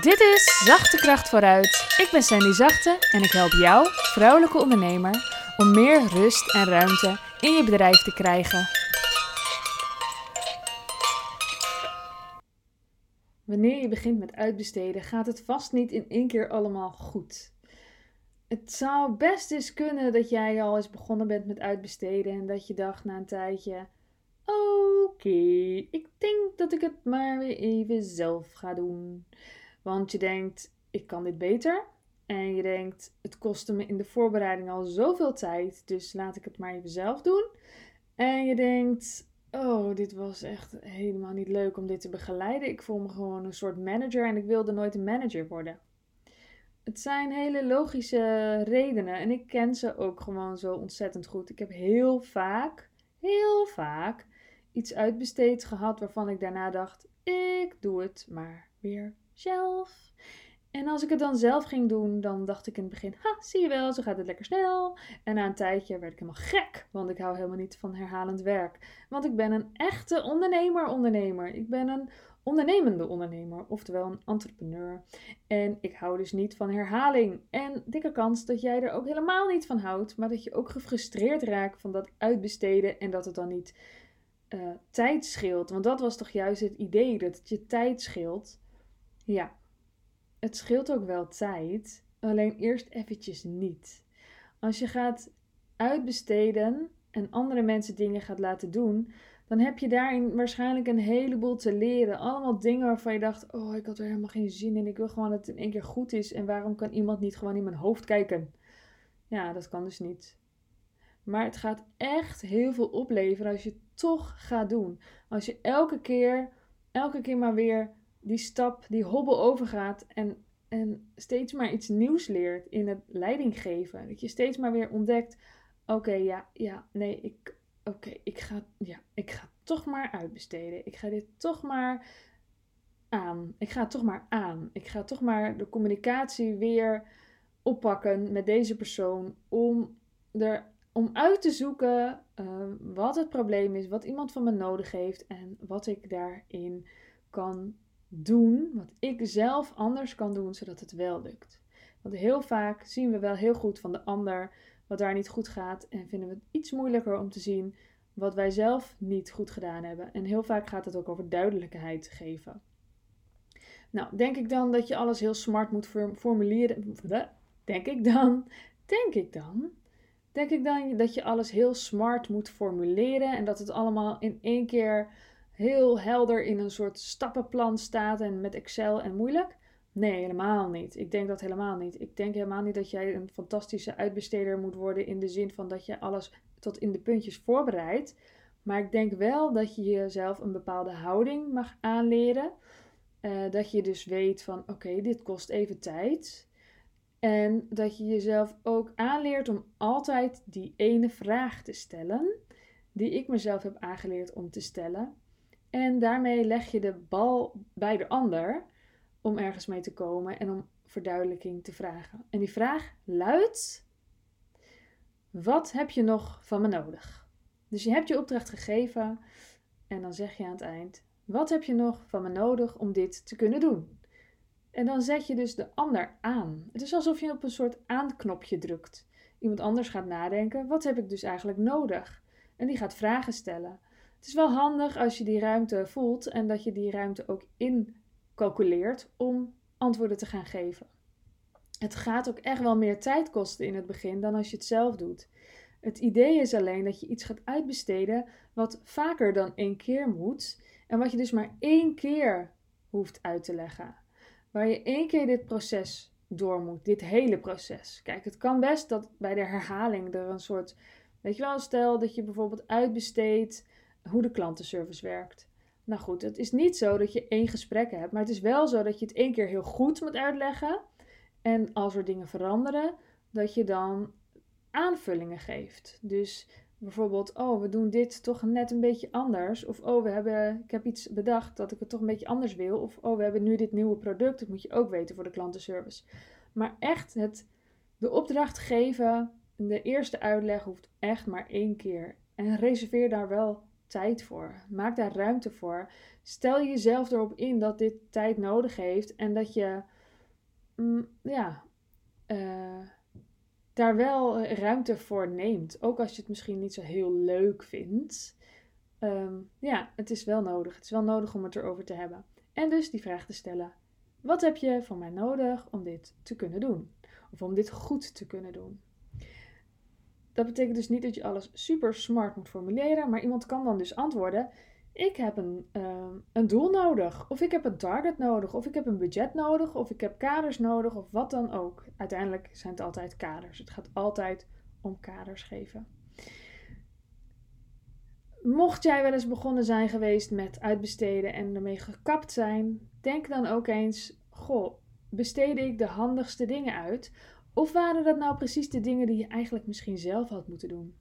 Dit is Zachte Kracht vooruit. Ik ben Sandy Zachte en ik help jou, vrouwelijke ondernemer, om meer rust en ruimte in je bedrijf te krijgen. Wanneer je begint met uitbesteden, gaat het vast niet in één keer allemaal goed. Het zou best eens kunnen dat jij al eens begonnen bent met uitbesteden en dat je dacht na een tijdje: Oké, ik denk dat ik het maar weer even zelf ga doen. Want je denkt, ik kan dit beter. En je denkt, het kostte me in de voorbereiding al zoveel tijd, dus laat ik het maar even zelf doen. En je denkt, oh, dit was echt helemaal niet leuk om dit te begeleiden. Ik voel me gewoon een soort manager en ik wilde nooit een manager worden. Het zijn hele logische redenen en ik ken ze ook gewoon zo ontzettend goed. Ik heb heel vaak, heel vaak iets uitbesteed gehad waarvan ik daarna dacht: ik doe het maar weer zelf. En als ik het dan zelf ging doen, dan dacht ik in het begin: ha, zie je wel, zo gaat het lekker snel. En na een tijdje werd ik helemaal gek, want ik hou helemaal niet van herhalend werk. Want ik ben een echte ondernemer-ondernemer. Ik ben een ondernemende ondernemer, oftewel een entrepreneur. En ik hou dus niet van herhaling. En dikke kans dat jij er ook helemaal niet van houdt, maar dat je ook gefrustreerd raakt van dat uitbesteden en dat het dan niet uh, tijd scheelt. Want dat was toch juist het idee, dat het je tijd scheelt. Ja, het scheelt ook wel tijd, alleen eerst eventjes niet. Als je gaat uitbesteden en andere mensen dingen gaat laten doen, dan heb je daarin waarschijnlijk een heleboel te leren. Allemaal dingen waarvan je dacht: Oh, ik had er helemaal geen zin in. Ik wil gewoon dat het in één keer goed is. En waarom kan iemand niet gewoon in mijn hoofd kijken? Ja, dat kan dus niet. Maar het gaat echt heel veel opleveren als je het toch gaat doen. Als je elke keer, elke keer maar weer die stap, die hobbel overgaat en, en steeds maar iets nieuws leert in het leiding geven. Dat je steeds maar weer ontdekt: oké, ja, ja, nee, ik, oké, ik ga, ja, ik ga toch maar uitbesteden. Ik ga dit toch maar aan. Ik ga toch maar aan. Ik ga toch maar de communicatie weer oppakken met deze persoon om er om uit te zoeken uh, wat het probleem is, wat iemand van me nodig heeft en wat ik daarin kan doen, wat ik zelf anders kan doen, zodat het wel lukt. Want heel vaak zien we wel heel goed van de ander wat daar niet goed gaat en vinden we het iets moeilijker om te zien wat wij zelf niet goed gedaan hebben. En heel vaak gaat het ook over duidelijkheid geven. Nou, denk ik dan dat je alles heel smart moet formuleren? Denk ik dan? Denk ik dan denk ik dan dat je alles heel smart moet formuleren en dat het allemaal in één keer heel helder in een soort stappenplan staat en met Excel en moeilijk? Nee, helemaal niet. Ik denk dat helemaal niet. Ik denk helemaal niet dat jij een fantastische uitbesteder moet worden in de zin van dat je alles tot in de puntjes voorbereidt. Maar ik denk wel dat je jezelf een bepaalde houding mag aanleren. Uh, dat je dus weet van oké, dit kost even tijd. En dat je jezelf ook aanleert om altijd die ene vraag te stellen, die ik mezelf heb aangeleerd om te stellen. En daarmee leg je de bal bij de ander om ergens mee te komen en om verduidelijking te vragen. En die vraag luidt: Wat heb je nog van me nodig? Dus je hebt je opdracht gegeven en dan zeg je aan het eind: Wat heb je nog van me nodig om dit te kunnen doen? En dan zet je dus de ander aan. Het is alsof je op een soort aanknopje drukt. Iemand anders gaat nadenken: wat heb ik dus eigenlijk nodig? En die gaat vragen stellen. Het is wel handig als je die ruimte voelt en dat je die ruimte ook incalculeert om antwoorden te gaan geven. Het gaat ook echt wel meer tijd kosten in het begin dan als je het zelf doet. Het idee is alleen dat je iets gaat uitbesteden wat vaker dan één keer moet en wat je dus maar één keer hoeft uit te leggen waar je één keer dit proces door moet, dit hele proces. Kijk, het kan best dat bij de herhaling er een soort, weet je wel, stel dat je bijvoorbeeld uitbesteedt hoe de klantenservice werkt. Nou goed, het is niet zo dat je één gesprek hebt, maar het is wel zo dat je het één keer heel goed moet uitleggen. En als er dingen veranderen, dat je dan aanvullingen geeft. Dus bijvoorbeeld, oh, we doen dit toch net een beetje anders. Of, oh, we hebben, ik heb iets bedacht dat ik het toch een beetje anders wil. Of, oh, we hebben nu dit nieuwe product. Dat moet je ook weten voor de klantenservice. Maar echt het, de opdracht geven, de eerste uitleg hoeft echt maar één keer. En reserveer daar wel tijd voor. Maak daar ruimte voor. Stel jezelf erop in dat dit tijd nodig heeft en dat je mm, ja, uh, daar wel ruimte voor neemt. Ook als je het misschien niet zo heel leuk vindt. Ehm, ja, het is wel nodig. Het is wel nodig om het erover te hebben. En dus die vraag te stellen: wat heb je van mij nodig om dit te kunnen doen? Of om dit goed te kunnen doen? Dat betekent dus niet dat je alles super smart moet formuleren, maar iemand kan dan dus antwoorden: ik heb een, uh, een doel nodig, of ik heb een target nodig, of ik heb een budget nodig, of ik heb kaders nodig, of wat dan ook. Uiteindelijk zijn het altijd kaders. Het gaat altijd om kaders geven. Mocht jij wel eens begonnen zijn geweest met uitbesteden en ermee gekapt zijn, denk dan ook eens: goh, besteedde ik de handigste dingen uit? Of waren dat nou precies de dingen die je eigenlijk misschien zelf had moeten doen?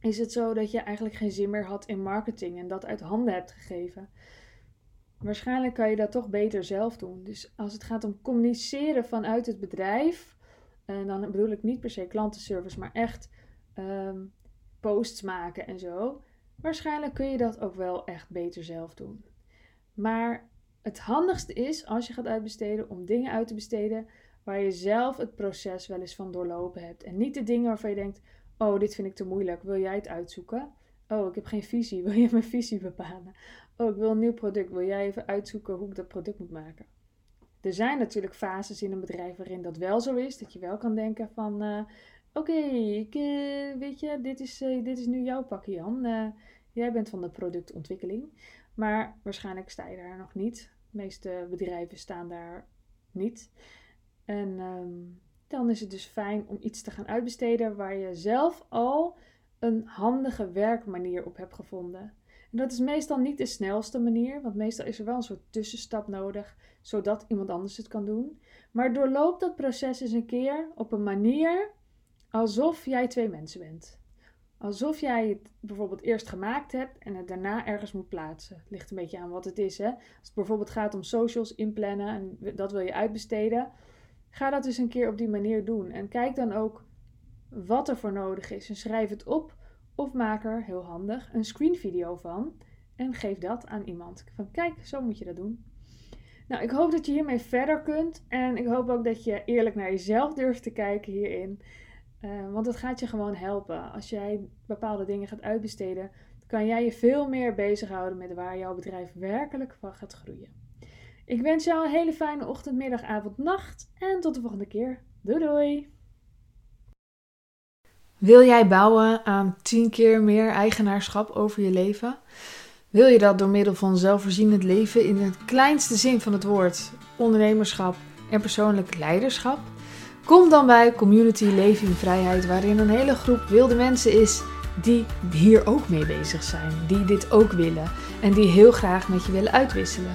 Is het zo dat je eigenlijk geen zin meer had in marketing en dat uit handen hebt gegeven? Waarschijnlijk kan je dat toch beter zelf doen. Dus als het gaat om communiceren vanuit het bedrijf, en dan bedoel ik niet per se klantenservice, maar echt um, posts maken en zo. Waarschijnlijk kun je dat ook wel echt beter zelf doen. Maar het handigste is als je gaat uitbesteden om dingen uit te besteden waar je zelf het proces wel eens van doorlopen hebt. En niet de dingen waarvan je denkt: Oh, dit vind ik te moeilijk. Wil jij het uitzoeken? Oh, ik heb geen visie. Wil jij mijn visie bepalen? Oh, ik wil een nieuw product. Wil jij even uitzoeken hoe ik dat product moet maken? Er zijn natuurlijk fases in een bedrijf waarin dat wel zo is. Dat je wel kan denken van... Uh, Oké, uh, weet je, dit is, uh, dit is nu jouw pakje, Jan. jij bent van de productontwikkeling. Maar waarschijnlijk sta je daar nog niet. De meeste bedrijven staan daar niet. En um, dan is het dus fijn om iets te gaan uitbesteden waar je zelf al een handige werkmanier op hebt gevonden. En dat is meestal niet de snelste manier, want meestal is er wel een soort tussenstap nodig, zodat iemand anders het kan doen. Maar doorloop dat proces eens een keer op een manier alsof jij twee mensen bent. Alsof jij het bijvoorbeeld eerst gemaakt hebt en het daarna ergens moet plaatsen. Het ligt een beetje aan wat het is. Hè? Als het bijvoorbeeld gaat om socials inplannen en dat wil je uitbesteden, Ga dat dus een keer op die manier doen. En kijk dan ook wat er voor nodig is. En schrijf het op of maak er, heel handig, een screenvideo van. En geef dat aan iemand. Van kijk, zo moet je dat doen. Nou, ik hoop dat je hiermee verder kunt. En ik hoop ook dat je eerlijk naar jezelf durft te kijken hierin. Uh, want het gaat je gewoon helpen. Als jij bepaalde dingen gaat uitbesteden, kan jij je veel meer bezighouden met waar jouw bedrijf werkelijk van gaat groeien. Ik wens jou een hele fijne ochtend, middag, avond, nacht en tot de volgende keer. Doei doei! Wil jij bouwen aan 10 keer meer eigenaarschap over je leven? Wil je dat door middel van zelfvoorzienend leven in het kleinste zin van het woord, ondernemerschap en persoonlijk leiderschap? Kom dan bij Community Leven in Vrijheid, waarin een hele groep wilde mensen is die hier ook mee bezig zijn, die dit ook willen en die heel graag met je willen uitwisselen